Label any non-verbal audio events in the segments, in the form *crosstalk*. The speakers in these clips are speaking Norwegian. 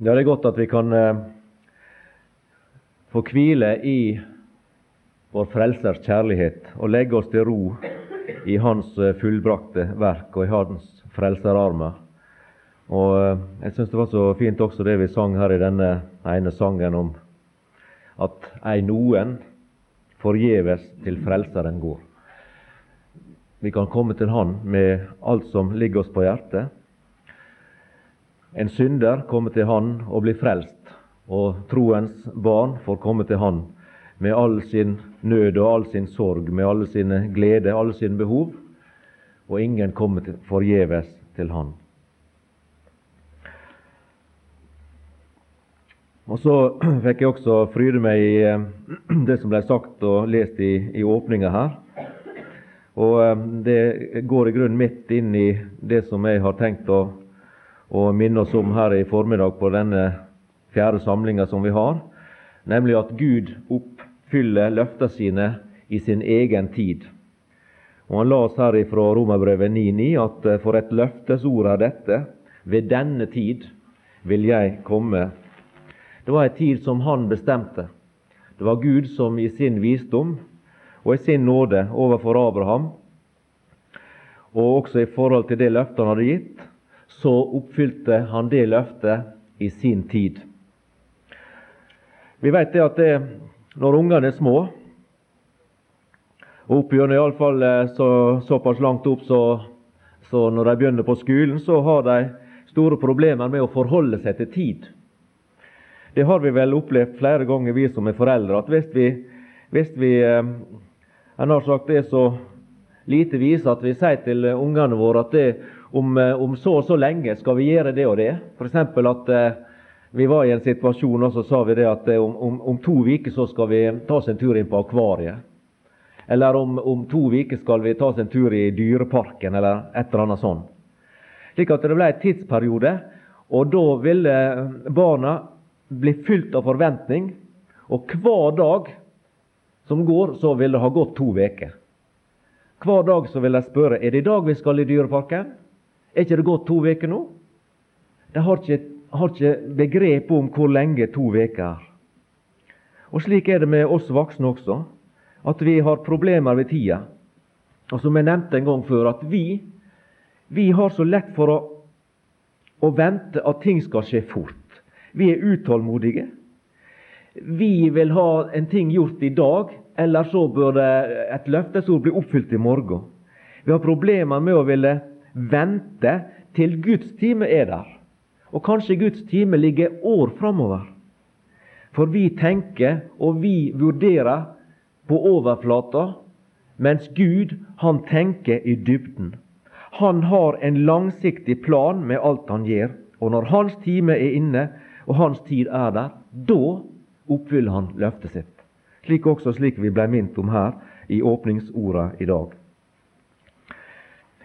Det er godt at vi kan eh, få hvile i vår Frelsers kjærlighet og legge oss til ro i Hans eh, fullbrakte verk og i Hans frelserarmer. Og eh, Jeg syns det var så fint også det vi sang her i denne ene sangen om at ei noen forgjeves til Frelseren går. Vi kan komme til Han med alt som ligger oss på hjertet en synder kommer til Han og blir frelst, og troens barn får komme til Han med all sin nød og all sin sorg, med alle sine gleder, alle sine behov, og ingen kommer forgjeves til Han. Og Så *clears throat* fikk jeg også fryde meg i eh, *clears throat* det som ble sagt og lest i, i åpninga her. Og eh, Det går i grunnen midt inn i det som jeg har tenkt å og minne oss om her i formiddag på denne fjerde samlinga som vi har, nemlig at Gud oppfyller løfta sine i sin egen tid. Og Han la oss her fra Romerbrevet 9,9 at eh, for et løftesord er dette, ved denne tid vil jeg komme. Det var en tid som Han bestemte. Det var Gud som i sin visdom og i sin nåde overfor Abraham, og også i forhold til det løftet han hadde gitt, så oppfylte han det løftet i sin tid. Vi vet det at det, når ungene er små, og opp gjennom iallfall eh, så, såpass langt opp så, så når de begynner på skolen, så har de store problemer med å forholde seg til tid. Det har vi vel opplevd flere ganger, vi som er foreldre, at hvis vi, hvis vi eh, har sagt det så lite vise at vi sier til ungene våre at det, om, eh, om, så og så lenge skal vi gjøre det og det. F.eks. at eh, vi var i en situasjon og så sa vi det at eh, om, om, om to uker så skal vi ta oss en tur inn på akvariet. Eller om, to uker skal vi ta oss en tur i dyreparken, eller et eller annet sånt. Slik at det ble en tidsperiode, og da ville barna bli fylt av forventning. Og hver dag som går, så vil det ha gått to uker. Hver dag så vil de spørre er det i dag vi skal i Dyreparken. Er ikke det gått to uker nå? De har ikke, har ikke begrep om hvor lenge to uker er. Og Slik er det med oss voksne også, at vi har problemer ved tida. Og som jeg nevnte en gang før, at vi, vi har så lett for å, å vente at ting skal skje fort. Vi er utålmodige. Vi vil ha en ting gjort i dag, eller så bør et løftesord bli oppfylt i morgen. Vi har problemer med å ville vente til Guds time er der. Og kanskje Guds time ligger år framover. For vi tenker og vi vurderer på overflata, mens Gud, han tenker i dybden. Han har en langsiktig plan med alt han gjør. Og når hans time er inne, og hans tid er der, da oppfyller han løftet sitt. Slik også slik vi ble minnet om her i åpningsorda i dag.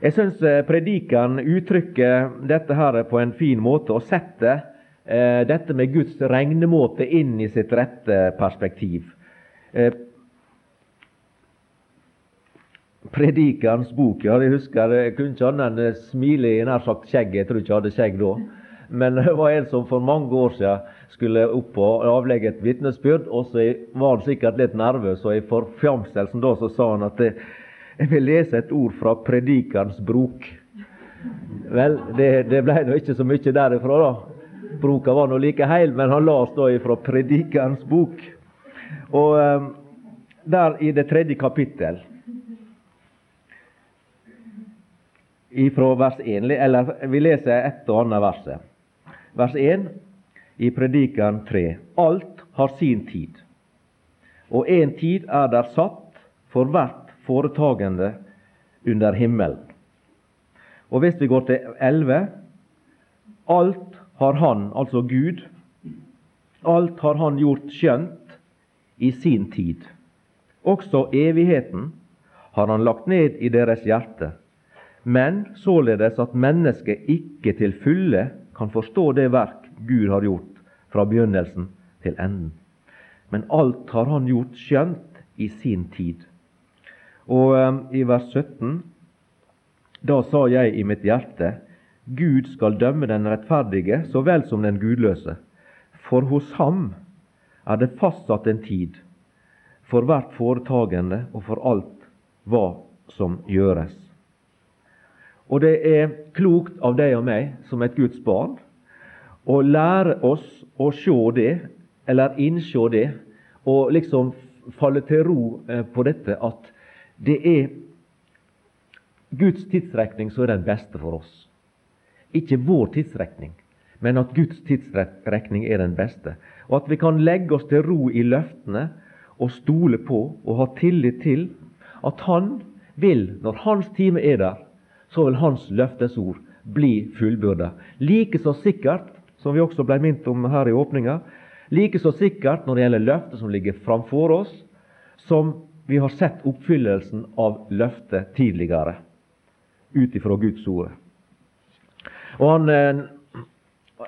Jeg syns eh, predikeren uttrykker dette her på en fin måte og setter eh, dette med Guds regnemåte inn i sitt rette perspektiv. Eh, Predikerens bok, ja, jeg husker jeg kunne ikke annet enn smile i nær sagt skjegget. Jeg tror ikke jeg hadde skjegg da. Men *laughs* det var en som for mange år siden skulle opp og avlegge et vitnesbyrd, og så var han sikkert litt nervøs, og i forfjamselsen da så sa han at det, jeg vil lese et ord fra Predikerens brok. Vel, det, det ble nå ikke så mye derifra, da. Broka var nå like heil, men han las da ifra Predikerens bok. Og um, der i det tredje kapittel, ifra vers 1, eller vi leser ett og annet verset. Vers 1 i Predikeren 3. Alt har sin tid, og en tid er der satt for hvert foretagende under himmelen. Og hvis vi går til 11 Alt har Han, altså Gud, alt har Han gjort skjønt i sin tid. Også evigheten har Han lagt ned i deres hjerte, men således at mennesket ikke til fulle kan forstå det verk Gud har gjort fra begynnelsen til enden. Men alt har Han gjort skjønt i sin tid. Og um, i vers 17 Da sa jeg i mitt hjerte Gud skal dømme den rettferdige så vel som den gudløse. For hos ham er det fastsatt en tid for hvert foretagende og for alt hva som gjøres. Og det er klokt av deg og meg som et Guds barn å lære oss å se det, eller innse det, og liksom falle til ro eh, på dette at det er Guds tidsrekning som er den beste for oss. Ikke vår tidsrekning, men at Guds tidsrekning er den beste. Og at vi kan legge oss til ro i løftene og stole på og ha tillit til at Han vil, når Hans time er der, så vil Hans løftesord bli fullbyrda. Like så sikkert, som vi også ble minnet om her i åpninga, like så sikkert når det gjelder løftet som ligger framfor oss, som vi har sett oppfyllelsen av løftet tidligere ut ifra Guds ord. Og han, eh,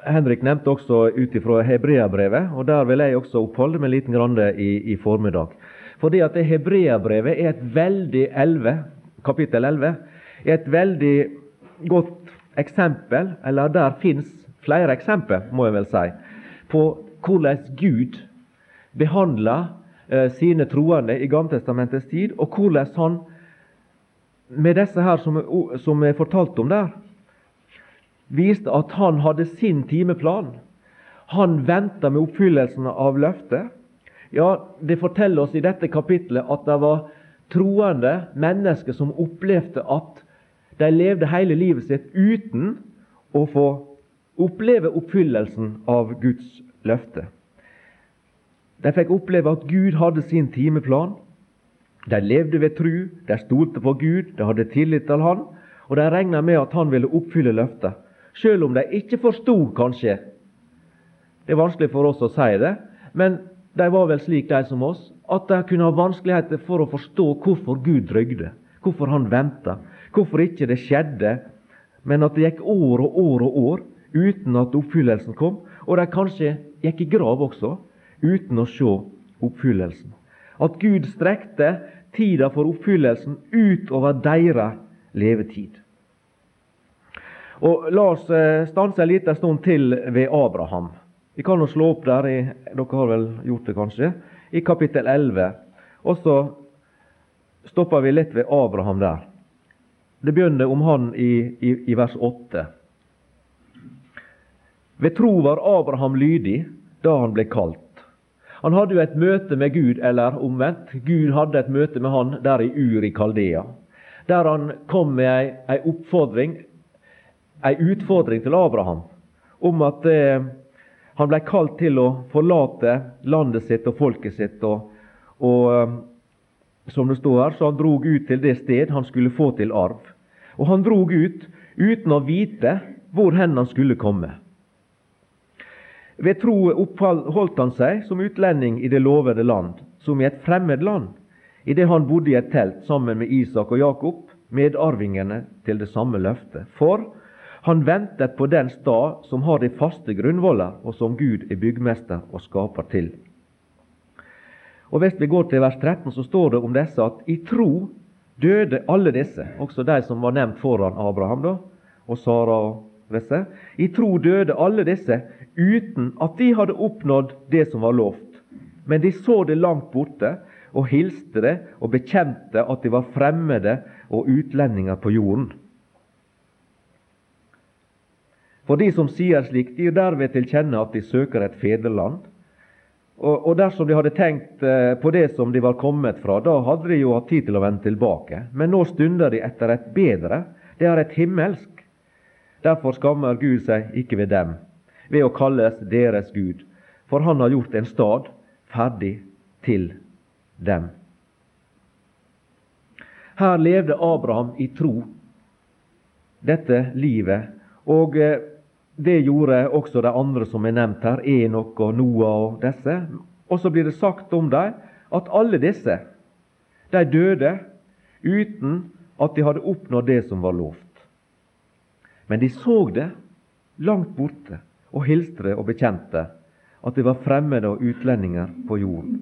Henrik nevnte også ut ifra Hebreabrevet, og der vil jeg også oppholde meg liten grann i, i formiddag. Fordi at Hebreabrevet er et veldig 11, kapittel 11 er et veldig godt eksempel, eller der fins flere eksempel, må jeg vel si, på hvordan Gud behandla eh, sine troende i Gammeltestamentets tid, og hvordan han med disse her som, som er fortalt om der, viste at han hadde sin timeplan. Han venta med oppfyllelsen av løftet. Ja, Det forteller oss i dette kapitlet at det var troende mennesker som opplevde at de levde hele livet sitt uten å få oppleve oppfyllelsen av Guds løfte. De fikk oppleve at Gud hadde sin timeplan. De levde ved tru, de stolte på Gud, de hadde tillit til Han, og de regna med at Han ville oppfylle løftet, sjøl om de ikke forsto, kanskje. Det er vanskelig for oss å si det, men de var vel slik, de som oss, at de kunne ha vanskeligheter for å forstå hvorfor Gud drøgde, hvorfor Han venta, hvorfor ikke det skjedde, men at det gikk år og år og år uten at oppfyllelsen kom, og de kanskje gikk i grav også uten å se oppfyllelsen. At Gud strekte tida for oppfyllelsen utover deres levetid. Og La oss eh, stanse en liten stund til ved Abraham. Vi kan jo slå opp der, i, dere har vel gjort det kanskje, i kapittel 11. Og så stopper vi litt ved Abraham der. Det begynner om han i, i, i vers 8. Ved tro var Abraham lydig da han ble kalt. Han hadde jo et møte med Gud, eller omvendt. Gud hadde et møte med han der i Ur i Kaldea, der han kom med ei, ei oppfordring, ei utfordring til Abraham om at eh, han ble kalt til å forlate landet sitt og folket sitt. og, og eh, som det står her, så han drog ut til det sted han skulle få til arv. Og han drog ut uten å vite hvor hen han skulle komme. Ved tro oppholdt han seg som utlending i det lovede land, som i et fremmed land, idet han bodde i et telt sammen med Isak og Jakob, medarvingene til det samme løftet. For han ventet på den stad som har de faste grunnvoller, og som Gud er byggmester og skaper til. Og Hvis vi går til vers 13, så står det om disse at i tro døde alle disse, også de som var nevnt foran Abraham da, og Sara og disse. I tro døde alle disse uten at de hadde oppnådd det som var lovt. Men de så det langt borte og hilste det og bekjente at de var fremmede og utlendinger på jorden. For de som sier slik, de gir derved til kjenne at de søker et fedreland. Og dersom de hadde tenkt eh, på det som de var kommet fra, da hadde de jo hatt tid til å vende tilbake. Men nå stunder de etter et bedre. Det er et himmelsk. Derfor skammer Gud seg ikke ved dem, ved å kalles deres Gud, for han har gjort en stad ferdig til dem. Her levde Abraham i tro dette livet, og eh, det gjorde også de andre som er nevnt her, Enok og Noah og disse. Og så blir det sagt om dem at alle disse, de døde uten at de hadde oppnådd det som var lovt. Men de så det langt borte og hilste og bekjente at de var fremmede og utlendinger på jorden.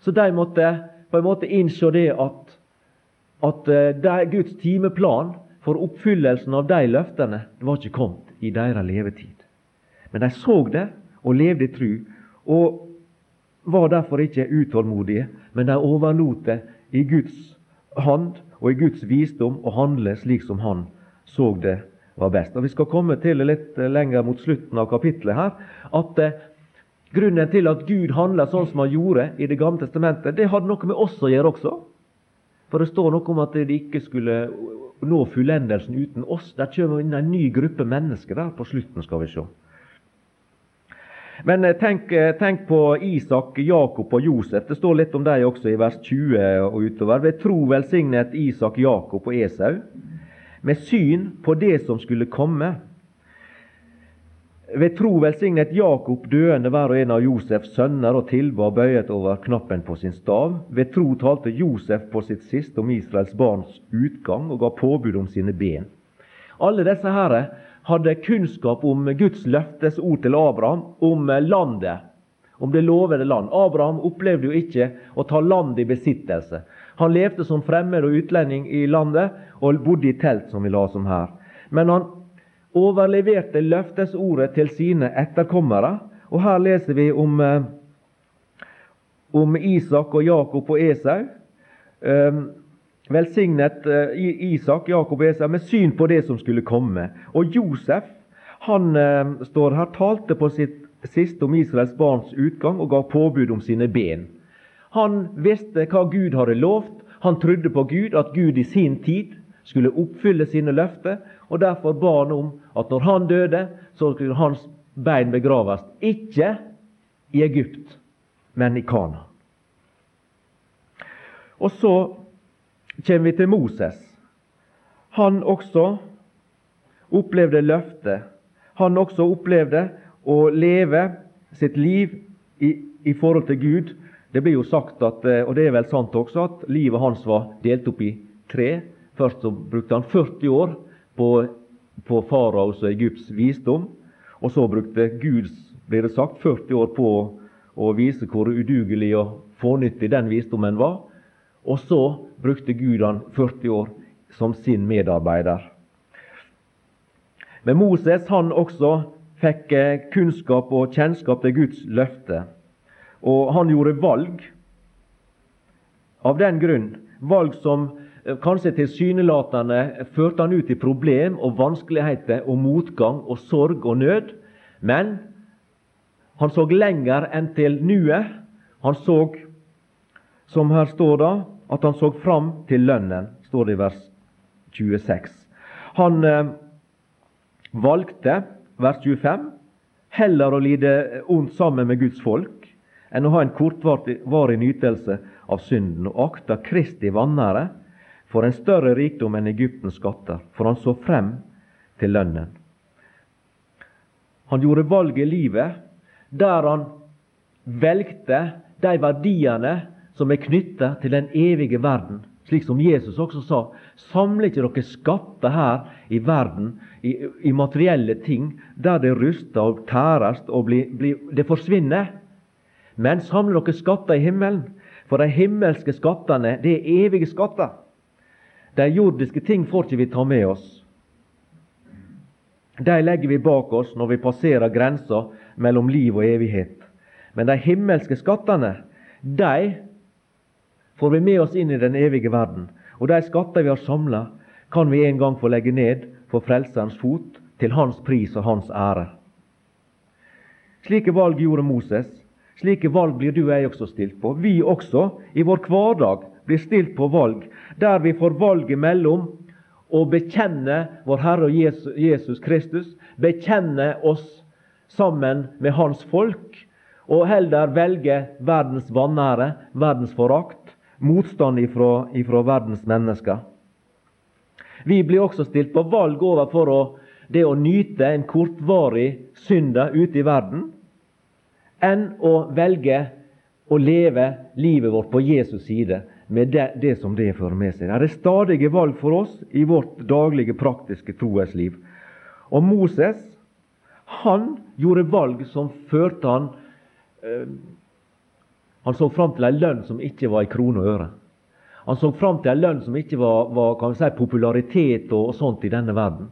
Så de måtte på en måte innse det at, at eh, de, Guds timeplan for oppfyllelsen av de løftene det var ikke kommet i deres levetid. Men de så det, og levde i tru, og var derfor ikke utålmodige, men de overlot det i Guds hand og i Guds visdom å handle slik som han så det var best. Og Vi skal komme til det litt lenger mot slutten av kapittelet her, at eh, grunnen til at Gud handla sånn som han gjorde i Det gamle testamentet, det hadde noe med oss å gjøre også. For det står noe om at det ikke skulle nå fullendelsen uten oss. Der kommer inn en ny gruppe mennesker der på slutten, skal vi se. Men eh, tenk, eh, tenk, på Isak, Jakob og Josef. Det står litt om dem også i vers 20 og utover. Ved tro velsignet Isak Jakob og Esau med syn på det som skulle komme. Ved tro velsignet Jakob døende hver og en av Josefs sønner og tilba bøyet over knappen på sin stav. Ved tro talte Josef på sitt siste om Israels barns utgang og ga påbud om sine ben. Alle disse herre hadde kunnskap om Guds løftes ord til Abraham, om landet, om det lovede land. Abraham opplevde jo ikke å ta land i besittelse. Han levde som fremmed og utlending i landet og bodde i telt, som vi la om her. Men han overleverte løftesordet til sine etterkommere. Og her leser vi om, eh, om Isak og Jakob og Esau. Um, velsignet uh, Isak, Jakob og Esau med syn på det som skulle komme. Og Josef han står her, talte på sitt siste om Israels barns utgang og ga påbud om sine ben. Han visste hva Gud hadde lovt. Han trodde på Gud, at Gud i sin tid skulle oppfylle sine løfter. Og derfor ba han om at når han døde, så skulle hans bein begraves ikke i Egypt, men i Kana. Og så kommer vi til Moses. Han også opplevde løftet. Han også opplevde å leve sitt liv i, i, forhold til Gud. Det blir jo sagt, at, eh, og det er vel sant også, at livet hans var delt opp i tre. Først så brukte han 40 år på, på faraos og Egypts visdom. Og så brukte Gud blir det sagt, 40 år på å vise hvor udugelig og fornyttig den visdommen var. Og så brukte Gud han 40 år som sin medarbeider. Men Moses han også fikk kunnskap og kjennskap til Guds løfte. Og han gjorde valg av den grunn. Valg som eh, kanskje tilsynelatende førte han ut i problem og vanskeligheter og motgang og sorg og nød. Men han så lenger enn til nuet. Han så, som her står da, at han så fram til lønnen, står det i vers 26. Han eh, valgte, vers 25, heller å lide ondt sammen med Guds folk enn å ha en kortvarig nytelse av synden, og akta Kristi vannære for en større rikdom enn Egyptens skatter, for han så frem til lønnen. Han gjorde valg i livet der han velgte de verdiene som er knytta til den evige verden. Slik som Jesus også sa, samle ikke dere skatter her i verden, i, i materielle ting, der det ruster og tæres og blir, blir, det forsvinner. Men samle dere skatter i himmelen, for de himmelske skattene, det er evige skatter. De jordiske ting får ikke vi ta med oss. De legger vi bak oss når vi passerer grensa mellom liv og evighet. Men de himmelske skattene, de får vi med oss inn i den evige verden. Og de skatter vi har samla, kan vi en gang få legge ned for Frelserens fot, til hans pris og hans ære. Slike valg gjorde Moses. Slike valg blir du og jeg også stilt på. Vi også, i vår hverdag, blir stilt på valg, der vi får valget mellom å bekjenne vår Herre Jesus Kristus, bekjenne oss sammen med Hans folk, og heller velge verdens vanære, verdens forakt, motstand ifra, ifra verdens mennesker. Vi blir også stilt på valg overfor å, det å nyte en kortvarig synde ute i verden, enn å velge å leve livet vårt på Jesus side med det, det som det fører med seg. Det er stadige valg for oss i vårt daglige, praktiske troesliv. Og Moses han gjorde valg som førte han eh, han så fram til ei lønn som ikke var i krone og øre. Han så fram til ei lønn som ikke var, var kan vi si, popularitet og, og, sånt i denne verden.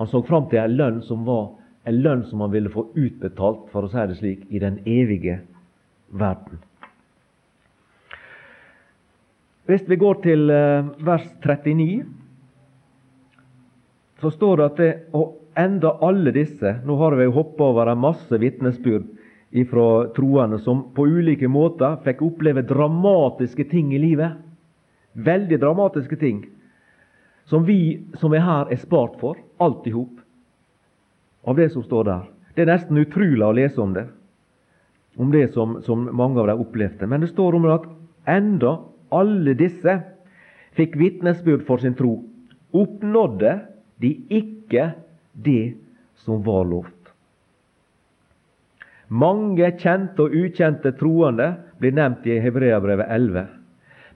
Han så fram til ei lønn som var en lønn som han ville få utbetalt, for å si det slik, i den evige verden. Hvis vi går til eh, vers 39, så står det at det, og enda alle disse Nå har vi hoppa over en masse vitnesbyrd fra troende som på ulike måter fikk oppleve dramatiske ting i livet. Veldig dramatiske ting. Som vi som er her, er spart for, alt i hop. Av det som står der. Det er nesten utrolig å lese om det. Om det som, som mange av dem opplevde. Men det står om at enda alle disse fikk vitnesbyrd for sin tro, oppnådde de ikke det som var lovt. Mange kjente og ukjente troende blir nevnt i Hebreabrevet 11.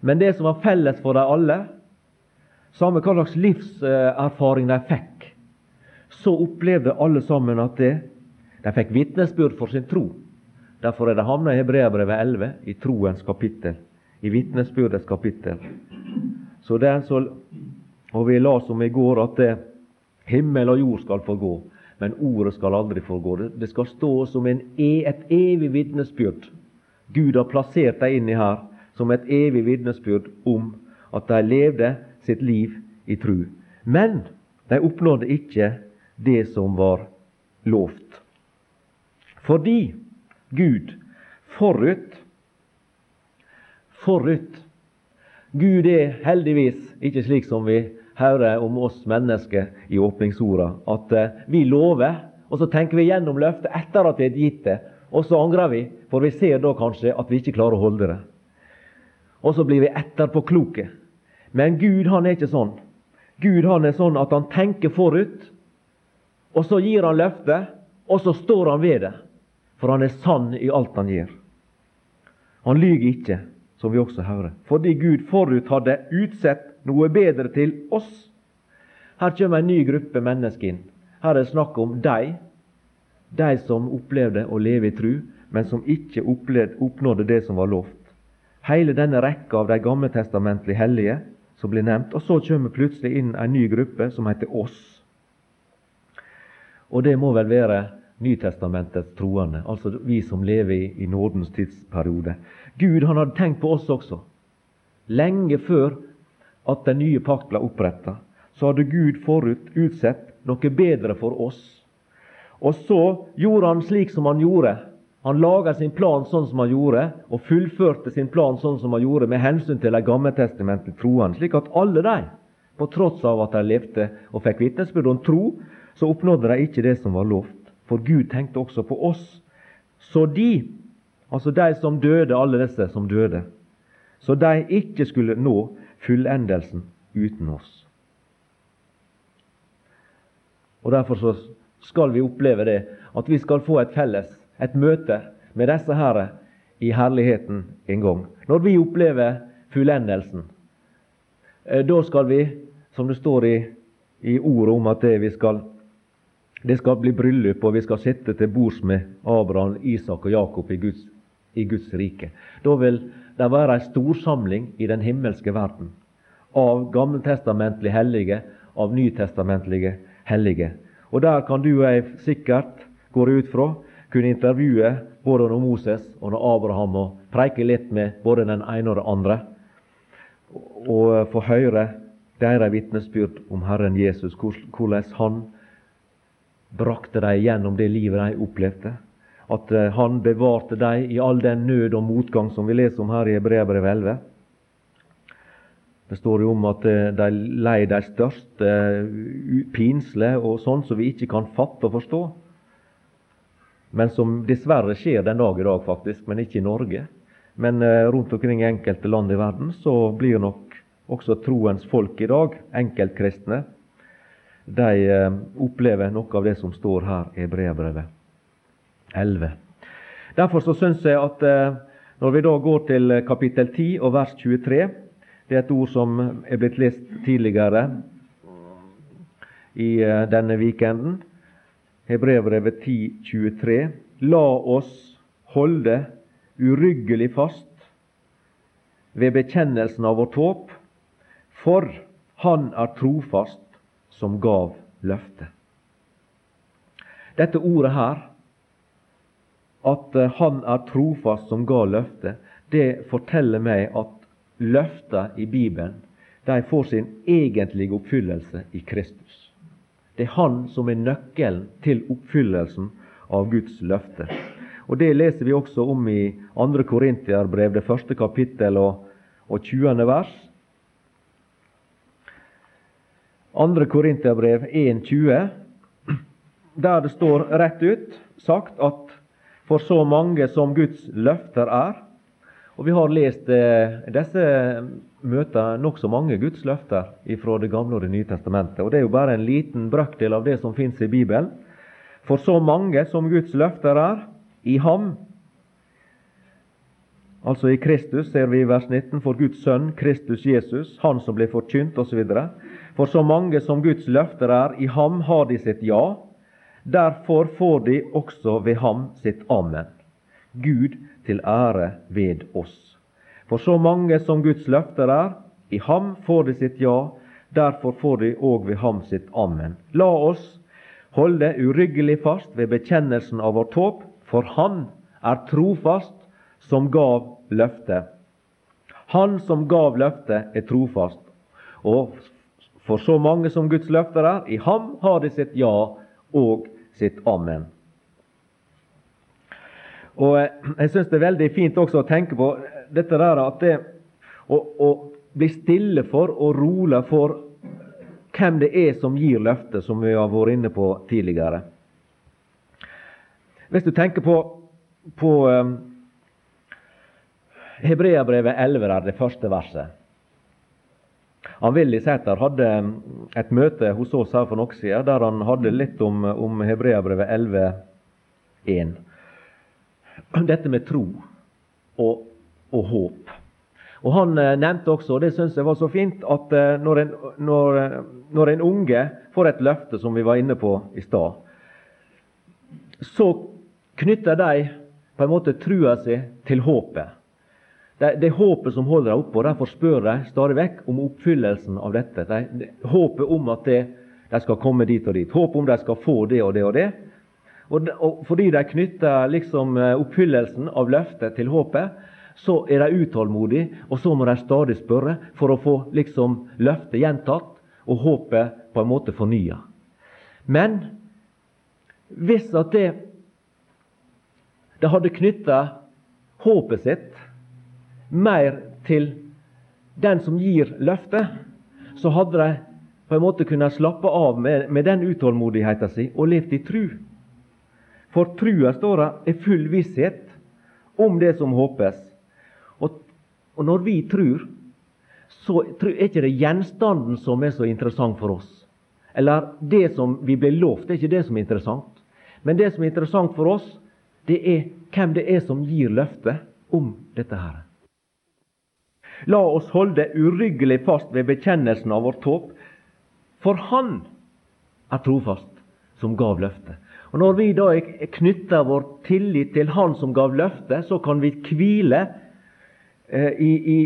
Men det som var felles for dem alle, samme hva slags livserfaring de fikk, så opplevde alle sammen at det, de fikk vitnesbyrd for sin tro. Derfor er det havna i Hebreabrevet 11, i troens kapittel i vitnesbyrdets kapittel. Så det er så, og Vi la som i går at det, himmel og jord skal få gå, men ordet skal aldri forgå. gå. Det skal stå som en, e, et evig vitnesbyrd. Gud har plassert dem inni her som et evig vitnesbyrd om at de levde sitt liv i tru. Men de oppnådde ikke det som var lovt. Fordi Gud forut forut. Gud er heldigvis ikke slik som vi hører om oss mennesker i åpningsorda, at eh, vi lover, og så tenker vi gjennom løftet etter at vi har gitt det, og så angrer vi, for vi ser da kanskje at vi ikke klarer å holde det. Og så blir vi etterpåkloke. Men Gud han er ikke sånn. Gud han er sånn at han tenker forut, og så gir han løftet, og så står han ved det. For han er sann i alt han gjør. Han lyver ikke som vi også hører. Fordi Gud forut hadde utsett noe bedre til oss. Her kommer en ny gruppe mennesker inn. Her er det snakk om de, de som opplevde å leve i tru, men som ikke opplevde, oppnådde det som var lovt. Hele denne rekka av de gammeltestamentlige hellige som blir nevnt. Og så kommer plutselig inn en ny gruppe som heter oss. Og det må vel være Nytestamentets troende, altså vi som lever i, i nådens tidsperiode. Gud han hadde tenkt på oss også. Lenge før at den nye pakt ble oppretta, så hadde Gud forut utsett noe bedre for oss. Og så gjorde han slik som han gjorde. Han laga sin plan sånn som han gjorde, og fullførte sin plan sånn som han gjorde med hensyn til de gammeltestamentlige troende, slik at alle de, på tross av at de levde og fikk vitnesbyrd om tro, så oppnådde de ikke det som var lovt. For Gud tenkte også på oss. Så de Altså de som døde, alle disse som døde. Så de ikke skulle nå fullendelsen uten oss. Og Derfor så skal vi oppleve det, at vi skal få et felles, et møte med disse herre i herligheten en gang. Når vi opplever fullendelsen, eh, da skal vi, som det står i, i ordet om at det vi skal det skal bli bryllup, og vi skal sitte til bords med Abraham, Isak og Jakob i Guds i Guds rike. Da vil det var ei storsamling i den himmelske verden av gammeltestamentlige hellige, av nytestamentlige hellige. Og Der kan du og jeg sikkert, går ut fra, kunne intervjue både når Moses og når Abraham og preike litt med både den ene og den andre. Og få høre deres vitnesbyrd om Herren Jesus, hvordan han brakte dem gjennom det livet de opplevde at eh, han bevarte dem i all den nød og motgang som vi leser om her i Hebreabrevet 11. Det står jo om at eh, de lei de største eh, pinsler og sånn som vi ikke kan fatte og forstå. Men som dessverre skjer den dag i dag, faktisk, men ikke i Norge. Men rundt omkring i enkelte land i verden så blir nok også troens folk i dag, enkeltkristne, de opplever noe av det som står her i Hebreabrevet 11. Derfor så syns jeg at eh, når vi da går til kapittel 10 og vers 23 Det er et ord som er blitt lest tidligere i eh, denne weekenden. Hebrevbrevet 10, 23. La oss holde uryggelig fast ved bekjennelsen av vårt håp, for Han er trofast som gav løftet. Dette ordet her, at eh, Han er trofast som ga løftet, det forteller meg at løftene i Bibelen de får sin egentlige oppfyllelse i Kristus. Det er Han som er nøkkelen til oppfyllelsen av Guds løfte. Og Det leser vi også om i 2. Korintiarbrev, det første kapittel og, og 20. vers. 2. Korintiabrev 1,20, der det står rett ut sagt at for så mange som Guds løfter er Og vi har lest eh, disse møter nokså mange Guds løfter fra Det gamle og Det nye testamentet. Og det er jo bare en liten brøkdel av det som fins i Bibelen. For så mange som Guds løfter er, i ham, altså i Kristus, ser vi i vers 19, for Guds sønn, Kristus Jesus, han som ble forkynt, osv. For så mange som Guds løfter er, i ham har de sitt ja. Derfor får de også ved ham sitt amen. Gud til ære ved oss. For så mange som Guds løfter er, i ham får de sitt ja. Derfor får de òg ved ham sitt amen. La oss holde uryggelig fast ved bekjennelsen av vårt håp, for han er trofast som gav løftet. Han som gav løftet, er trofast. Og for så mange som Guds løfter er, i ham har de sitt ja og sitt amen. Og eh, Jeg syns det er veldig fint også å tenke på dette der at det å, å bli stille for og rolig for hvem det er som gir løftet, som vi har vært inne på tidligere. Hvis du tenker på, på um, Hebreabrevet 11, der, det første verset han Willy Sæter hadde et møte hos oss her for noen siden der han hadde litt om, om Hebreabrevet 11.1. Dette med tro og, og håp. Og Han eh, nevnte også, og det syns jeg var så fint, at eh, når en, når, når en unge får et løfte, som vi var inne på i stad, så knytter de på en måte trua si til håpet. Det, det er håpet som holder dem oppe, og derfor spør de stadig vekk om oppfyllelsen av dette. De, de, håpet om at det, de skal komme dit og dit. Håpet om de skal få det og det og det. Og, og Fordi de knytter liksom eh, oppfyllelsen av løftet til håpet, så er de utålmodige, og så må de stadig spørre for å få liksom løftet gjentatt og håpet på en måte fornya. Men hvis at det, det hadde knytta håpet sitt mer til den som gir løftet, så hadde de på en måte kunnet slappe av med, med den utålmodigheten sin og levd i tru. For trua, står det, er full visshet om det som håpes. Og, og når vi tror, så er ikke det gjenstanden som er så interessant for oss. Eller det som vi blir lovt, det er ikke det som er interessant. Men det som er interessant for oss, det er hvem det er som gir løftet om dette her. La oss holde uryggelig fast ved bekjennelsen av vårt håp, for Han er trofast, som gav løftet. Og Når vi da knytter vår tillit til Han som gav løftet, så kan vi hvile eh, i, i,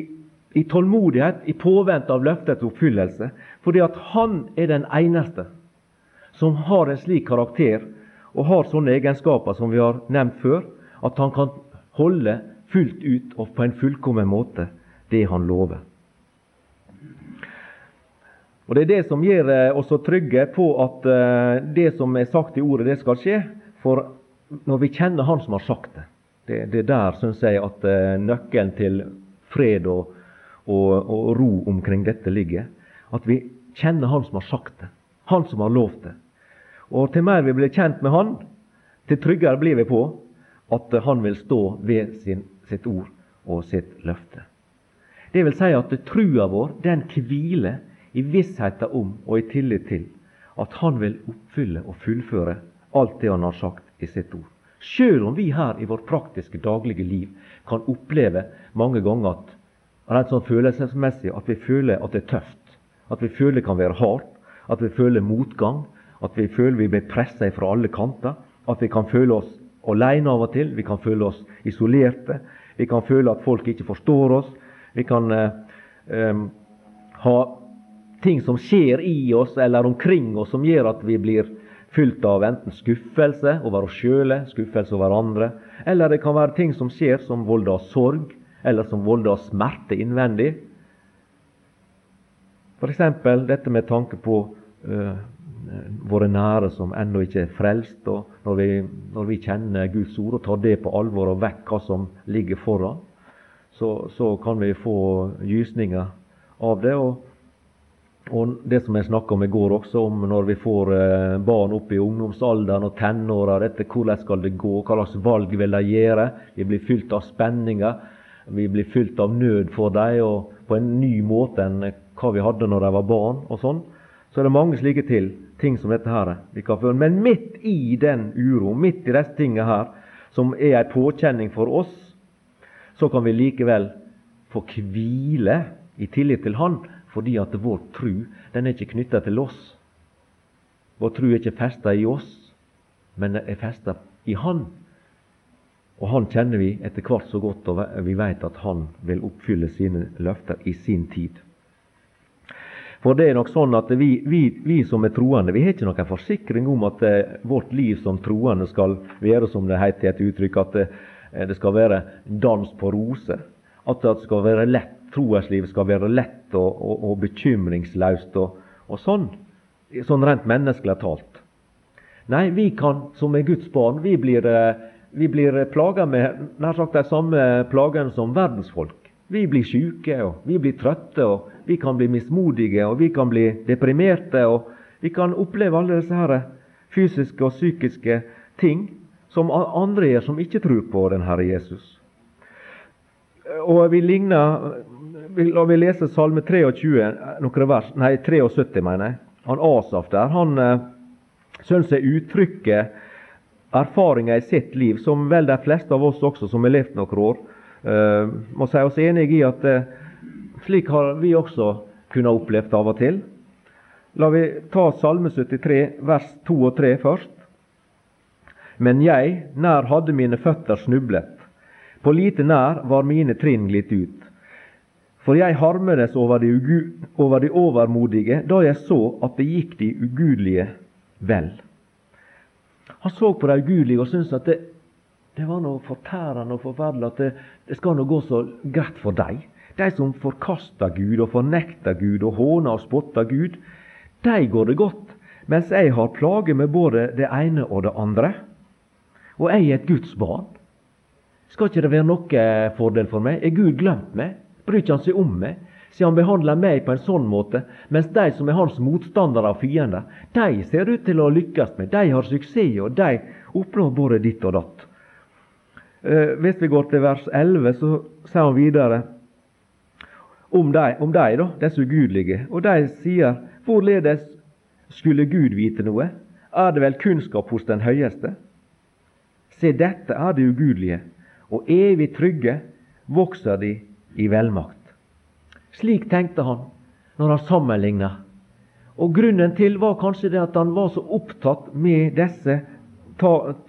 i, tålmodighet i påvente av løftets oppfyllelse, fordi at Han er den eneste som har en slik karakter og har sånne egenskaper som vi har nevnt før, at han kan holde fullt ut og på en fullkommen måte det han lover. Og Det er det som gjør eh, oss trygge på at eh, det som er sagt i ordet, det skal skje. For når vi kjenner Han som har sagt det, det, det er der syns jeg at eh, nøkkelen til fred og, og, og, ro omkring dette ligger. At vi kjenner Han som har sagt det, Han som har lovt det. Og til mer vi blir kjent med Han, til tryggere blir vi på at Han vil stå ved sin, sitt ord og sitt løfte. Det vil si at trua vår den hviler i vissheten om og i tillit til at Han vil oppfylle og fullføre alt det Han har sagt i sitt ord. Sjøl om vi her i vårt praktiske, daglige liv kan oppleve mange ganger at rent sånn følelsesmessig at vi føler at det er tøft, at vi føler det kan være hardt, at vi føler motgang, at vi føler vi blir pressa fra alle kanter, at vi kan føle oss alene av og til, vi kan føle oss isolerte, vi kan føle at folk ikke forstår oss, vi kan eh, ha ting som skjer i oss eller omkring oss, som gjør at vi blir fylt av enten skuffelse over oss sjøle, skuffelse over andre, eller det kan være ting som skjer som volder oss sorg, eller som volder oss smerte innvendig. F.eks. dette med tanke på uh, våre nære som ennå ikke er frelst. og når vi, når vi, kjenner Guds ord og tar det på alvor og vekk hva som ligger foran, så, så kan vi få gysninger av det. og og det som jeg snakka om i går også, om når vi får eh, barn opp i ungdomsalderen og tenåra, dette hvordan skal det gå, hva slags valg vil de gjøre? Vi blir fylt av spenninger, vi blir fylt av nød for dem, og på en ny måte enn hva vi hadde når de var barn. og sånn. Så er det mange slike til, ting som dette her vi kan føle. Men midt i den uro, midt i disse tingene her, som er en påkjenning for oss, så kan vi likevel få hvile i tillit til Han fordi at vår tru den er ikke knytta til oss. Vår tru er ikke festa i oss, men er festa i Han. Og Han kjenner vi etter hvert så godt, og vi vet at Han vil oppfylle sine løfter i sin tid. For det er nok sånn at vi, vi, vi som er troende, vi har ikke noen forsikring om at eh, vårt liv som troende skal være, som det heter i et uttrykk, at det, eh, skal være dans på roser. At det skal være lett troeslivet skal være lett og, og, og bekymringsløst og, og, sånn. Sånn rent menneskelig talt. Nei, vi kan, som er Guds barn, vi blir, eh, vi blir plaga med nær sagt de samme plagene som verdensfolk. Vi blir syke, og vi blir trøtte, og vi kan bli mismodige, og vi kan bli deprimerte. og Vi kan oppleve alle disse her fysiske og psykiske ting som andre gjør som ikke tror på den Herre Jesus. Og vi ligner La vi lese Salme 23, noen vers, nei 73, mener jeg. Han Asaf der, han eh, syns jeg uttrykker erfaringer i sitt liv, som vel de fleste av oss også som har levd noen år, eh, må si oss enig i at eh, slik har vi også kunnet oppleve av og til. La vi ta Salme 73, vers 2 og 3 først. Men jeg, nær hadde mine føtter snublet, på lite nær var mine trinn glitt ut. For jeg harmedes over de, over de overmodige da jeg så at det gikk de ugudelige vel. Han så på de ugudelige og syntes at det, det var noe fortærende og forferdelig at det, det skal nå gå så greit for dem. De som forkaster Gud og fornekter Gud og håner og spotter Gud, de går det godt, mens jeg har plager med både det ene og det andre. Og jeg er et Guds barn. Skal ikke det være noen fordel for meg? Er Gud glemt meg? Bryr ikke han seg om meg? Siden han behandler meg på en sånn måte, mens de som er hans motstandere og fiender, de ser ut til å lykkes med. De har suksess, og de oppnår både ditt og datt. Eh, hvis vi går til vers 11, så sier han videre om de, om de da, disse ugudelige. Og de sier hvorledes skulle Gud vite noe? Er det vel kunnskap hos den høyeste? Se, dette er det ugudelige og evig trygge vokser de i velmakt. Slik tenkte han når han sammenligna. Og Grunnen til var kanskje det at han var så opptatt med disse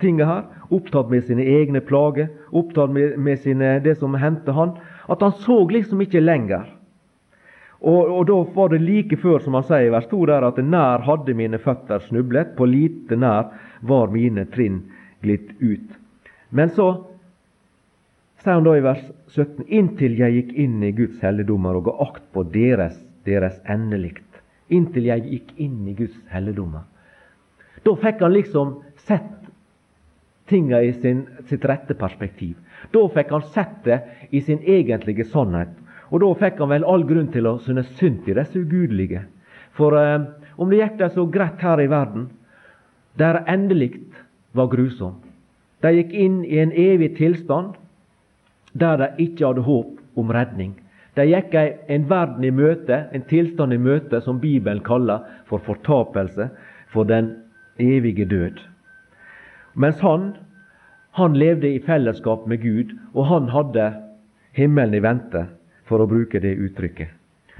tingene her, opptatt med sine egne plager, opptatt med, med sine, det som hendte han, at han så liksom ikke lenger. Og, og, da var det like før, som han sier i vers 2, der, at nær hadde mine føtter snublet, på lite nær var mine trinn glitt ut. Men så sier han da i vers 17.: Inntil jeg gikk inn i Guds helligdommer og ga akt på deres, deres endelikt. Inntil jeg gikk inn i Guds helligdommer. Da fikk han liksom sett tinga i sin, sitt rette perspektiv. Da fikk han sett det i sin egentlige sannhet. Og da fikk han vel all grunn til å synes synd i disse ugudelige. For eh, om det gikk det så greit her i verden, der endelikt var grusom De gikk inn i en evig tilstand der de ikke hadde håp om redning. De gikk en verden i møte, en tilstand i møte, som Bibelen kaller for fortapelse, for den evige død. Mens han, han levde i fellesskap med Gud, og han hadde himmelen i vente, for å bruke det uttrykket.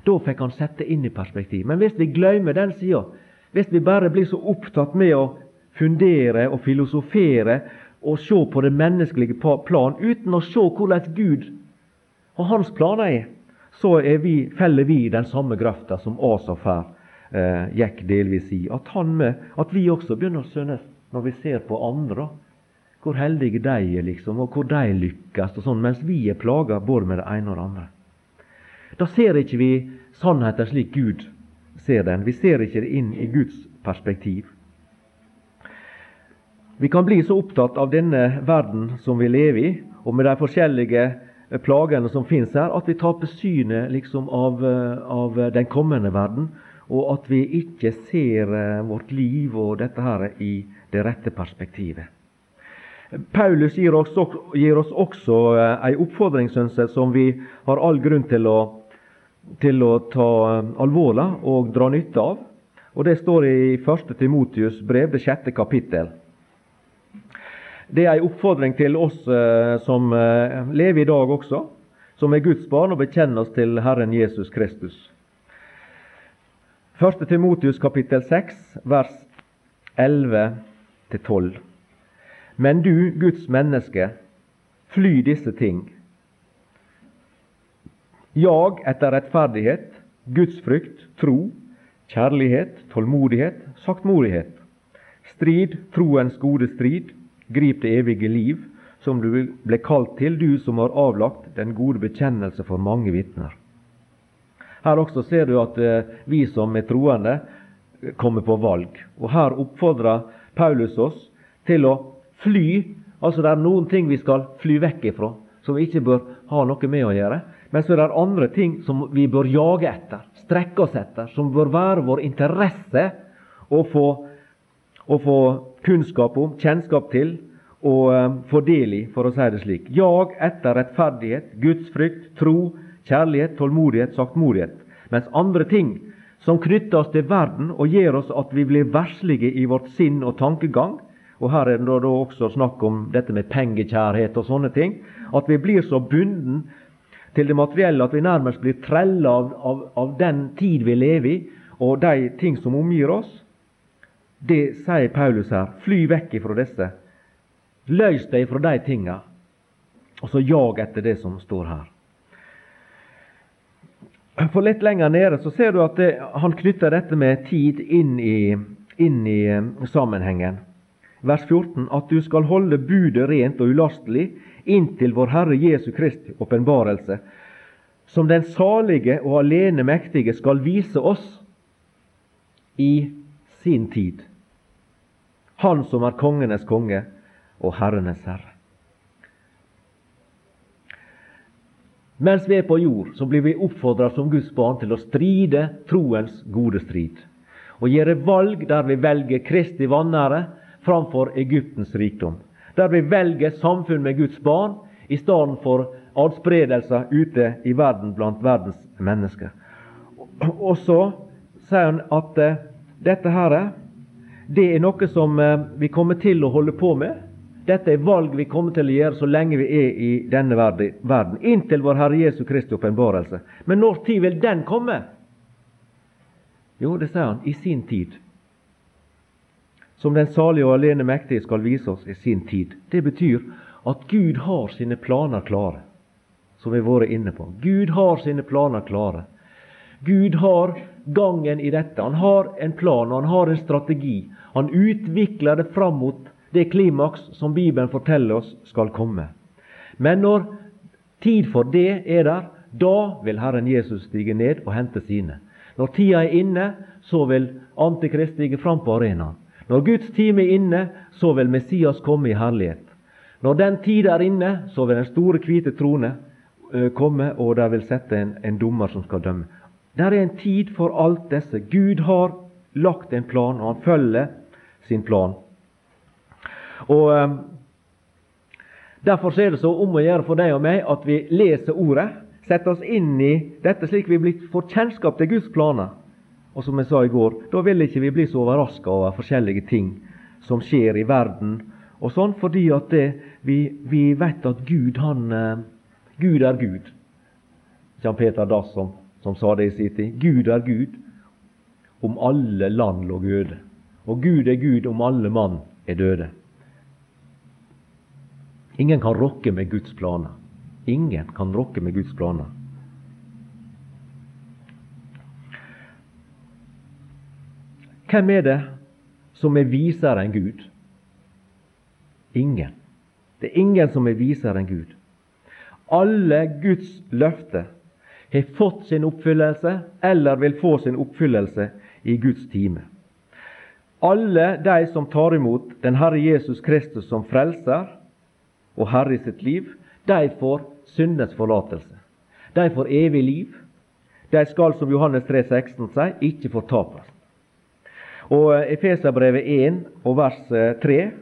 Da fikk han sette inn i perspektiv. Men hvis vi glemmer den sida, hvis vi bare blir så opptatt med å fundere og filosofere og se på det menneskelige plan uten å se hvordan Gud og hans planer er, så er vi, feller vi den samme grøfta som Asaf her eh, gikk delvis i. At, med, at vi også begynner å skjønne når vi ser på andre, hvor heldige de er, liksom, og hvor de lykkes, og sånn, mens vi er plaga både med det ene og det andre. Da ser ikke vi sannheten slik Gud ser den. Vi ser ikke det inn i Guds perspektiv. Vi kan bli så opptatt av denne verden som vi lever i, og med de forskjellige eh, plagene som finnes her, at vi taper synet liksom av, eh, av, den kommende verden, og at vi ikke ser eh, vårt liv og dette her i det rette perspektivet. Paulus gir oss, gir oss også en oppfordring som vi har all grunn til å, til å ta alvorlig og dra nytte av. Og Det står i 1. Timotius brev, det sjette kapittel. Det er en oppfordring til oss eh, som eh, lever i dag også, som er Guds barn, og bekjenner oss til Herren Jesus Kristus. 1. Timotius kapittel 6, vers 11-12. Men du, Guds menneske, fly disse ting. Jag etter rettferdighet, gudsfrykt, tro, kjærlighet, tålmodighet, saktmodighet. Strid, troens gode strid Grip det evige liv, som du ble kalt til, du som har avlagt den gode bekjennelse for mange vitner. Her også ser du at eh, vi som er troende, kommer på valg. Og Her oppfordrer Paulus oss til å fly. Altså det er noen ting vi skal fly vekk ifra, som vi ikke bør ha noe med å gjøre. Men så er det andre ting som vi bør jage etter, strekke oss etter, som bør være vår interesse å få å få kunnskap om, kjennskap til og eh, få i, for å si det slik. Jag etter rettferdighet, gudsfrykt, tro, kjærlighet, tålmodighet, saktmodighet. Mens andre ting som knytter oss til verden og gjør oss at vi blir verslige i vårt sinn og tankegang, og her er det da også snakk om dette med pengekjærhet og sånne ting, at vi blir så bunden til det materielle at vi nærmest blir trella av, av, av den tid vi lever i, og de ting som omgir oss, det sier Paulus her. Fly vekk ifra disse. Løs deg fra de tinga, og så jag etter det som står her. For Litt lenger nede så ser du at det, han knytter dette med tid inn i, inn i eh, sammenhengen. Vers 14. At du skal holde budet rent og ulastelig inntil vår Herre Jesu Kristi åpenbarelse, som den salige og alene mektige skal vise oss i sin tid. Han som er kongenes konge og herrenes herre. Mens vi er på jord, så blir vi oppfordra som Guds barn til å stride troens gode strid. Og gjøre valg der vi velger Kristi vanære framfor Egyptens rikdom. Der vi velger samfunn med Guds barn i stedet for adspredelser ute i verden blant verdens mennesker. Og så sier han at uh, dette her det er noe som eh, vi kommer til å holde på med. Dette er valg vi kommer til å gjøre så lenge vi er i denne verden, inntil vår Herre Jesu Kristi åpenbarelse. Men når tid vil den komme? Jo, det sier han, i sin tid. Som den salige og alene mektige skal vise oss i sin tid. Det betyr at Gud har sine planer klare, som vi har vært inne på. Gud har sine planer klare. Gud har gangen i dette. Han har en plan og han har en strategi. Han utvikler det fram mot det klimaks som Bibelen forteller oss skal komme. Men når tid for det er der, da vil Herren Jesus stige ned og hente sine. Når tida er inne, så vil Antikrist stige fram på arenaen. Når Guds time er inne, så vil Messias komme i herlighet. Når den tid er inne, så vil den store, hvite trone komme, og der vil sette en, en dommer som skal dømme. Det er en tid for alt disse. Gud har lagt en plan, og han følger sin plan. Og um, Derfor er det så om å gjøre for deg og meg at vi leser Ordet, setter oss inn i dette slik vi får kjennskap til Guds planer. Og som jeg sa i går, da vil ikke vi bli så overraska over forskjellige ting som skjer i verden, og sånn, fordi at det, vi, vi, vet at Gud, han eh, Gud er Gud. Jan Peter Dass som, som sa det i sin tid. Gud er Gud om alle land lå øde. Og Gud er Gud om alle mann er døde. Ingen kan rokke med Guds planer. Ingen kan rokke med Guds planer. Hvem er det som er visere enn Gud? Ingen. Det er ingen som er visere enn Gud. Alle Guds løfter har fått sin oppfyllelse eller vil få sin oppfyllelse i Guds time. Alle de som tar imot den Herre Jesus Kristus som frelser og Herre i sitt liv, de får syndens forlatelse. De får evig liv. De skal, som Johannes 3, 16 sier, ikke fortapes. Og Efeserbrevet 1 og vers 3 eh,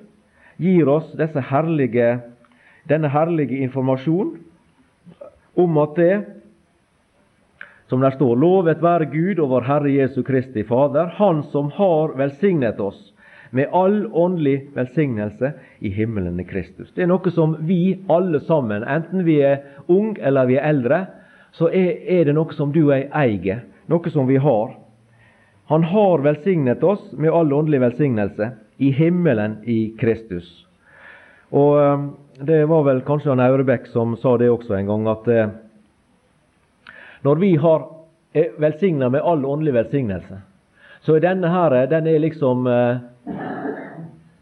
gir oss herlige, denne herlige informasjon om at det, som der står, lovet være Gud og vår Herre Jesu Kristi Fader, Han som har velsignet oss med all åndelig velsignelse i himmelen i Kristus. Det er noe som vi alle sammen, enten vi er unge eller vi er eldre, så er det noe som du og jeg eier, noe som vi har. Han har velsignet oss med all åndelig velsignelse i himmelen i Kristus. Og eh, Det var vel kanskje han Aurebekk som sa det også en gang, at eh, når vi har er velsigna med all åndelig velsignelse, så er denne her, den er liksom eh,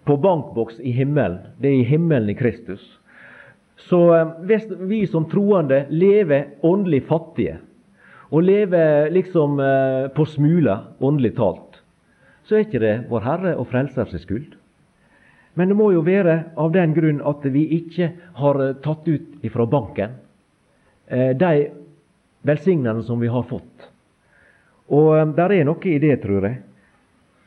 på bankboks i himmelen. Det er i himmelen i Kristus. Så hvis vi som troende lever åndelig fattige, og lever liksom eh, på smuler, åndelig talt, så er ikke det vår Herre og Frelser sin skyld. Men det må jo være av den grunn at vi ikke har eh, tatt ut ifra banken eh, de velsignelsene som vi har fått. Og der er noe i det, tror jeg.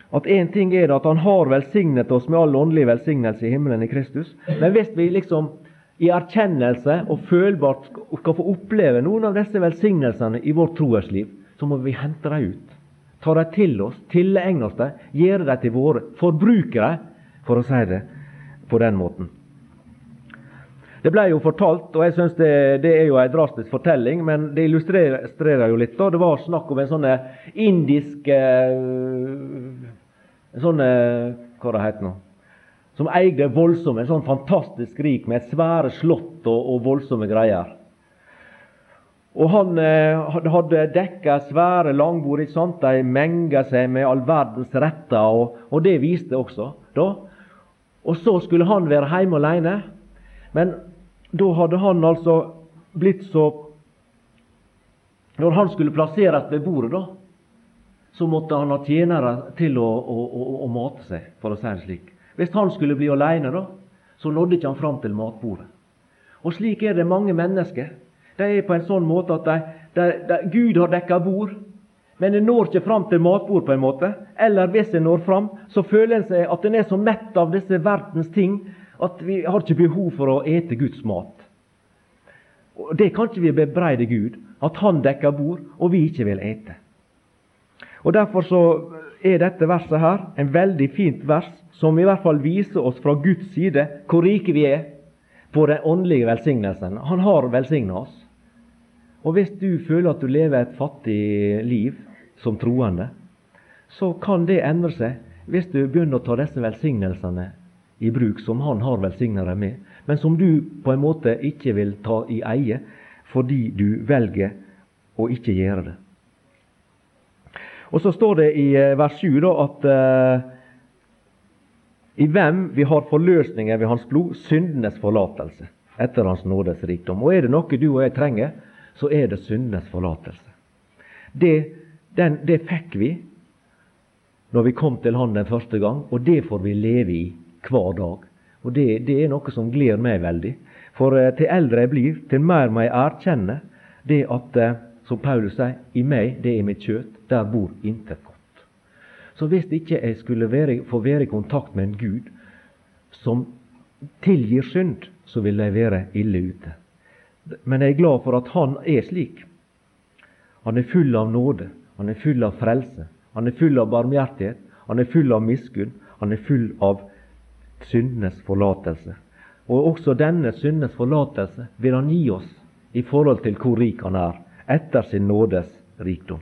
At én ting er det at Han har velsignet oss med all åndelig velsignelse i himmelen i Kristus. Men hvis vi liksom i erkjennelse og følbart skal få oppleve noen av disse velsignelsene i vårt troersliv, så må vi hente dem ut. Ta dem til oss, tilegne oss dem, gjøre dem til våre. Forbruke dem, for å si det på den måten. Det ble jo fortalt, og jeg synes det, det er jo en drastisk fortelling, men det illustrerer jo litt. da. Det var snakk om en sånn indisk En sånn, Hva det heter nå? som eide voldsomme, en sånn fantastisk rik med svære slott og, og voldsomme greier. Og han eh, hadde dekka svære langbord. ikke sant? De menga seg med all verdens retter, og, og, det viste også. da. Og så skulle han være hjemme alene. Men da hadde han altså blitt så Når han skulle plasseres ved bordet, da, så måtte han ha tjenere til å, å, å, å mate seg, for å si det slik. Hvis han skulle bli alene, da, så nådde ikke han fram til matbordet. Og slik er det mange mennesker. De er på en sånn måte at de, de, de, Gud har dekka bord, men en når ikke fram til matbord på en måte. Eller hvis en når fram, så føler en seg at en er så mett av disse verdens ting at vi har ikke behov for å ete Guds mat. Og Det kan ikke vi bebreide Gud, at Han dekker bord, og vi ikke vil ete. Og Derfor så er dette verset her en veldig fint vers som i hvert fall viser oss fra Guds side hvor rike vi er på den åndelige velsignelsen. Han har velsigna oss. Og hvis du føler at du lever et fattig liv som troende, så kan det endre seg hvis du begynner å ta disse velsignelsene i bruk som Han har velsigna deg med, men som du på en måte ikke vil ta i eie fordi du velger å ikke gjøre det. Og Så står det i eh, vers 7 da, at uh, i hvem vi har forløsninger ved Hans blod, syndenes forlatelse etter Hans nådes rikdom. Og er det noe du og jeg trenger, så er det syndenes forlatelse. Det, den, det fikk vi når vi kom til Han den første gang, og det får vi leve i hver dag. Og det, det er noe som gleder meg veldig. For eh, til eldre jeg blir, til mer må jeg erkjenne det at, eh, som Paulus sier, i meg, det er mitt kjøtt, der bor intet godt. Så hvis ikke jeg skulle være, få være i kontakt med en Gud som tilgir synd, så vil jeg være ille ute. Men jeg er glad for at han er slik. Han er full av nåde, han er full av frelse, han er full av barmhjertighet, han er full av miskunn, han er full av syndenes forlatelse. Og også denne syndenes forlatelse vil han gi oss i forhold til hvor rik han er, etter sin nådes rikdom.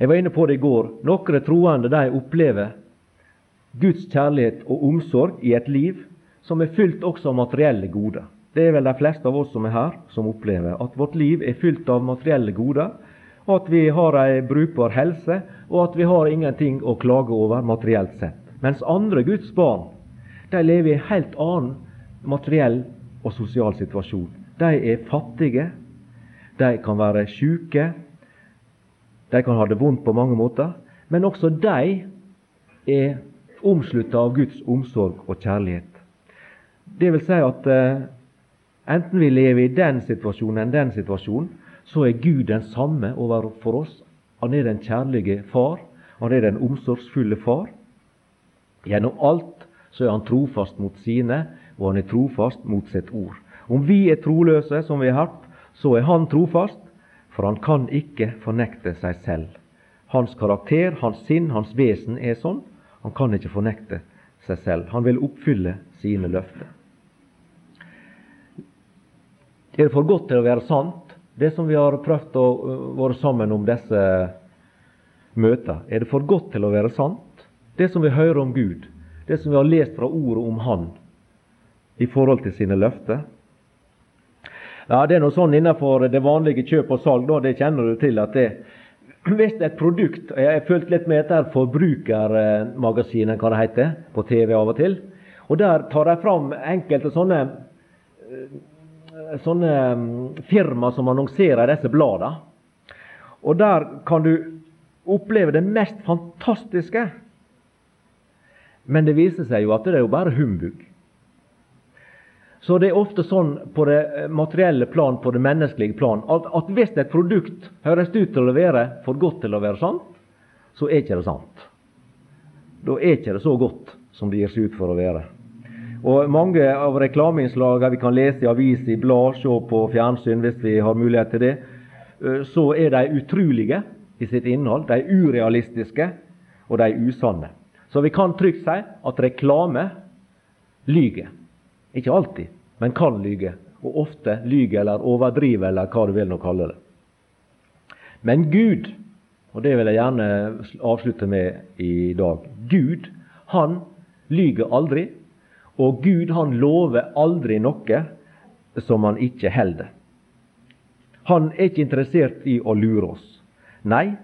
Jeg var inne på det i går. Noen troende de opplever Guds kjærlighet og omsorg i et liv som er fylt også av materielle goder. Det er vel de fleste av oss som er her, som opplever at vårt liv er fylt av materielle goder, at vi har ei brukbar helse, og at vi har ingenting å klage over materielt sett. Mens andre Guds barn de lever i en helt annen materiell og sosial situasjon. De er fattige, de kan være syke, de kan ha det vondt på mange måter, men også de er omslutta av Guds omsorg og kjærlighet. Det vil si at eh, enten vi lever i den situasjonen enn den situasjonen, så er Gud den samme overfor oss. Han er den kjærlige far. Han er den omsorgsfulle far. Gjennom alt så er han trofast mot sine, og han er trofast mot sitt ord. Om vi er troløse, som vi har hørt, så er han trofast, for han kan ikke fornekte seg selv. Hans karakter, hans sinn, hans vesen er sånn. Han kan ikke fornekte seg selv. Han vil oppfylle sine løfter. Er det for godt til å være sant, det som vi har prøvd å være sammen om disse møtene? Er det for godt til å være sant, det som vi hører om Gud, det som vi har lest fra ordet om Han i forhold til sine løfter? Ja, Det er noe sånn innenfor det vanlige kjøp og salg, da, det kjenner du til. at det, *clears throat* Hvis et produkt Jeg har fulgt litt med etter Forbrukermagasinet, hva det heter, på TV av og til. Og Der tar de fram enkelte sånne sånne mm, firma som annonserer disse bladene. Og der kan du oppleve det mest fantastiske. Men det viser seg jo at det er jo bare humbug. Så det er ofte sånn på det materielle plan, på det menneskelige plan, at, at hvis et produkt høres ut til å være for godt til å være sant, så er ikke det sant. Da er ikke det så godt som det gir seg ut for å være. Og Mange av reklameinnslagene vi kan lese i aviser, i blad, se på fjernsyn hvis vi har mulighet til det, eh, så er de utrolige i sitt innhold. De er urealistiske, og de er usanne. Så vi kan trygt si at reklame lyger. Ikke alltid, men kan lyge. Og ofte lyge eller overdrive, eller hva du vil nå kalle det. Men Gud, og det vil jeg gjerne avslutte med i dag Gud, han lyger aldri. Og Gud han lover aldri noe som han ikke holder. Han er ikke interessert i å lure oss. Nei,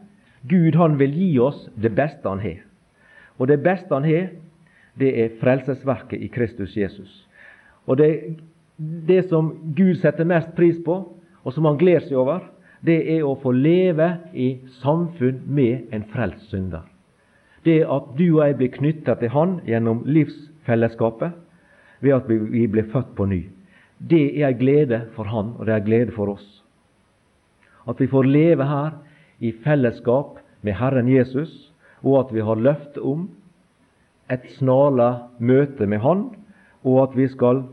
Gud han vil gi oss det beste han har. Og det beste han har, det er frelsesverket i Kristus Jesus. Og det, det som Gud setter mest pris på, og som han gleder seg over, det er å få leve i samfunn med en frelst synder. Det at du og jeg blir knytta til Han gjennom livsfellesskapet, ved at vi blir født på ny. Det er ei glede for Han, og det er ei glede for oss. At vi får leve her i fellesskap med Herren Jesus, og at vi har løfte om et snarlig møte med Han, og at vi skal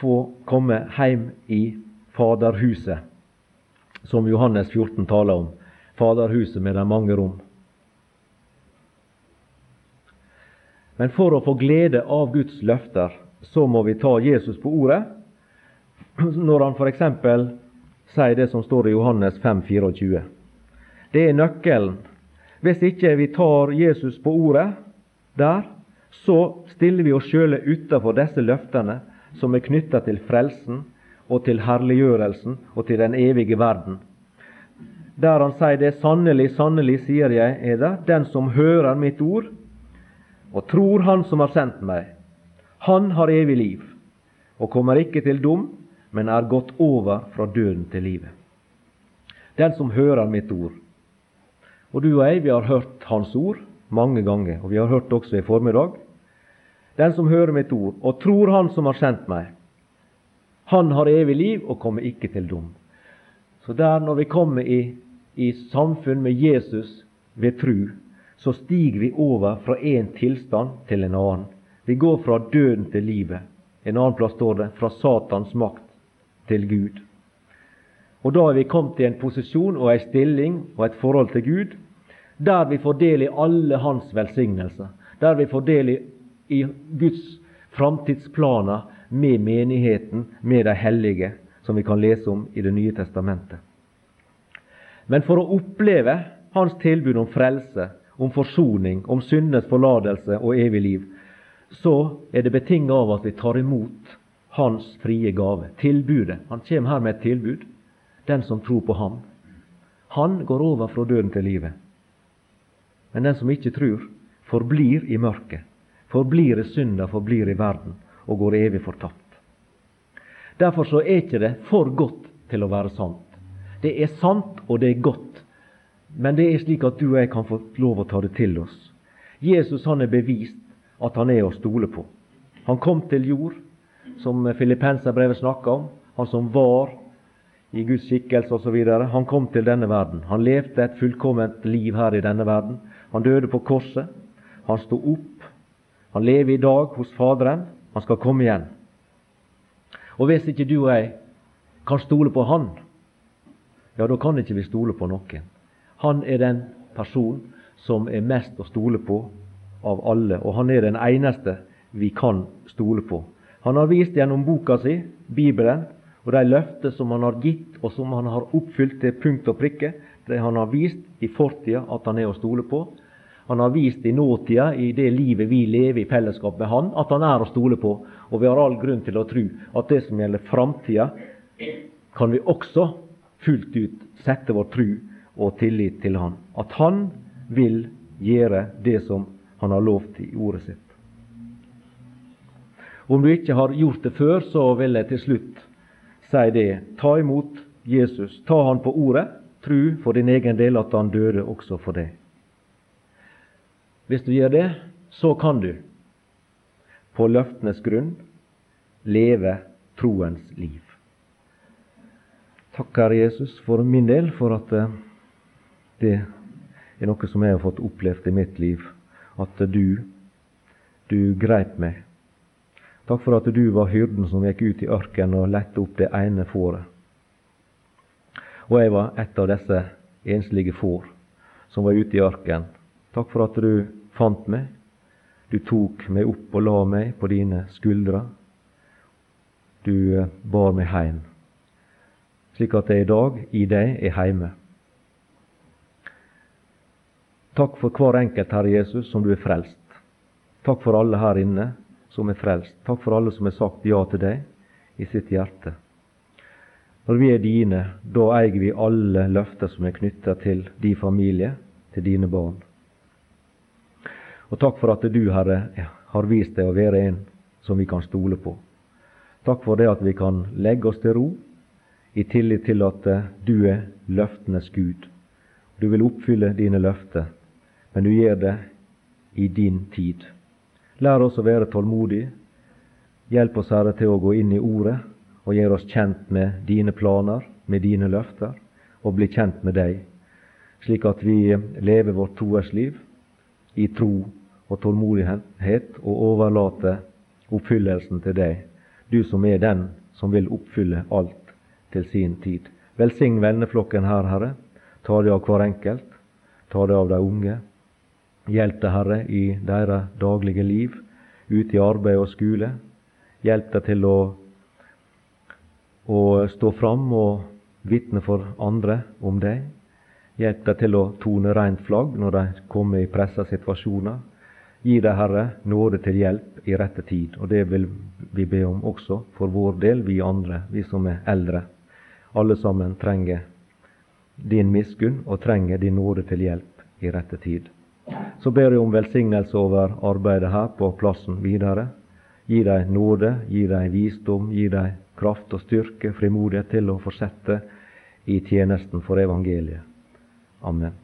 få komme hjem i Faderhuset, som Johannes 14 taler om. Faderhuset med de mange rom. Men for å få glede av Guds løfter, så må vi ta Jesus på ordet. Når han f.eks. sier det som står i Johannes 5, 24. Det er nøkkelen. Hvis ikke vi tar Jesus på ordet der, så stiller vi oss sjøle utafor disse løftene som er knytta til frelsen og til herliggjørelsen og til den evige verden. Der han sier det, sannelig, sannelig, sier jeg eder, den som hører mitt ord og tror Han som har sendt meg. Han har evig liv og kommer ikke til dom, men er gått over fra døden til livet. Den som hører mitt ord. Og du og jeg, vi har hørt Hans ord mange ganger, og vi har hørt det også i formiddag. Den som hører mitt ord og tror Han som har sendt meg, han har evig liv og kommer ikke til dom. Så der, når vi kommer i, i samfunn med Jesus ved tru, så stiger vi over fra én tilstand til en annen. Vi går fra døden til livet. En annen plass står det fra Satans makt til Gud. Og da er vi kommet til en posisjon og en stilling og et forhold til Gud der vi får del i alle hans velsignelser. Der vi får del i, Guds framtidsplaner med menigheten, med de hellige, som vi kan lese om i Det nye testamentet. Men for å oppleve hans tilbud om frelse om forsoning, om syndenes forlatelse og evig liv, så er det betinget av at vi tar imot Hans frie gave, tilbudet. Han kommer her med et tilbud. Den som tror på Ham. Han går over fra døden til livet. Men den som ikke tror, forblir i mørket, forblir i synda, forblir i verden og går evig fortapt. Derfor så er ikke det for godt til å være sant. Det er sant, og det er godt. Men det er slik at du og jeg kan få lov å ta det til oss. Jesus han er bevist at han er å stole på. Han kom til jord, som Filippenserbrevet snakker om. Han som var i Guds skikkelse osv. Han kom til denne verden. Han levde et fullkomment liv her i denne verden. Han døde på korset. Han sto opp. Han lever i dag hos Faderen. Han skal komme igjen. Og hvis ikke du og jeg kan stole på Han, ja, da kan ikke vi stole på noen. Han er den person som er mest å stole på av alle, og han er den eneste vi kan stole på. Han har vist gjennom boka si, Bibelen, og de løfter som han har gitt, og som han har oppfylt til punkt og prikke, det han har vist i fortida at han er å stole på. Han har vist i nåtida, i det livet vi lever i fellesskap med Han, at Han er å stole på. Og vi har all grunn til å tro at det som gjelder framtida, kan vi også fullt ut sette vår tru og tillit til Han. At Han vil gjøre det som Han har lovt i ordet sitt. Om du ikke har gjort det før, så vil jeg til slutt si det. Ta imot Jesus. Ta Han på ordet. Tru for din egen del at Han døde også for deg. Hvis du gjør det, så kan du på løftenes grunn leve troens liv. Takk, Herre Jesus, for min del, for at eh, det er noe som jeg har fått opplevd i mitt liv. At du, du greip meg. Takk for at du var hyrden som gikk ut i ørkenen og lette opp det ene fåret. Og jeg var et av disse enslige får som var ute i ørkenen. Takk for at du fant meg. Du tok meg opp og la meg på dine skuldre. Du eh, bar meg heim, slik at jeg i dag i deg er heime. Takk for hver enkelt, Herre Jesus, som du er frelst. Takk for alle her inne som er frelst. Takk for alle som har sagt ja til deg i sitt hjerte. Når vi er dine, da eier vi alle løfter som er knytta til din familie, til dine barn. Og takk for at du, Herre, har vist deg å være en som vi kan stole på. Takk for det at vi kan legge oss til ro i tillit til at eh, du er løftenes Gud. Du vil oppfylle dine løfter, men du gjør det i din tid. Lær oss å være tålmodige. Hjelp oss, Herre, til å gå inn i Ordet og gjøre oss kjent med dine planer, med dine løfter, og bli kjent med deg, slik at vi lever vårt troersliv i tro og tålmodighet og overlate oppfyllelsen til deg, du som er den som vil oppfylle alt til sin tid. Velsign venneflokken her, Herre. Ta det av hver enkelt. Ta det av de unge. Hjelp deg, Herre, i deres daglige liv, ute i arbeid og skole. Hjelp deg til å, å stå fram og vitne for andre om deg. Hjelp deg til å tone rent flagg når de kommer i pressa situasjoner. Gi deg, Herre, nåde til hjelp i rette tid, og det vil vi be om også for vår del, vi andre, vi som er eldre. Alle sammen trenger din miskunn og trenger din nåde til hjelp i rette tid. Så ber jeg om velsignelse over arbeidet her på plassen videre. Gi deg nåde, gi deg visdom, gi deg kraft og styrke, frimodighet til å fortsette i tjenesten for evangeliet. Amen.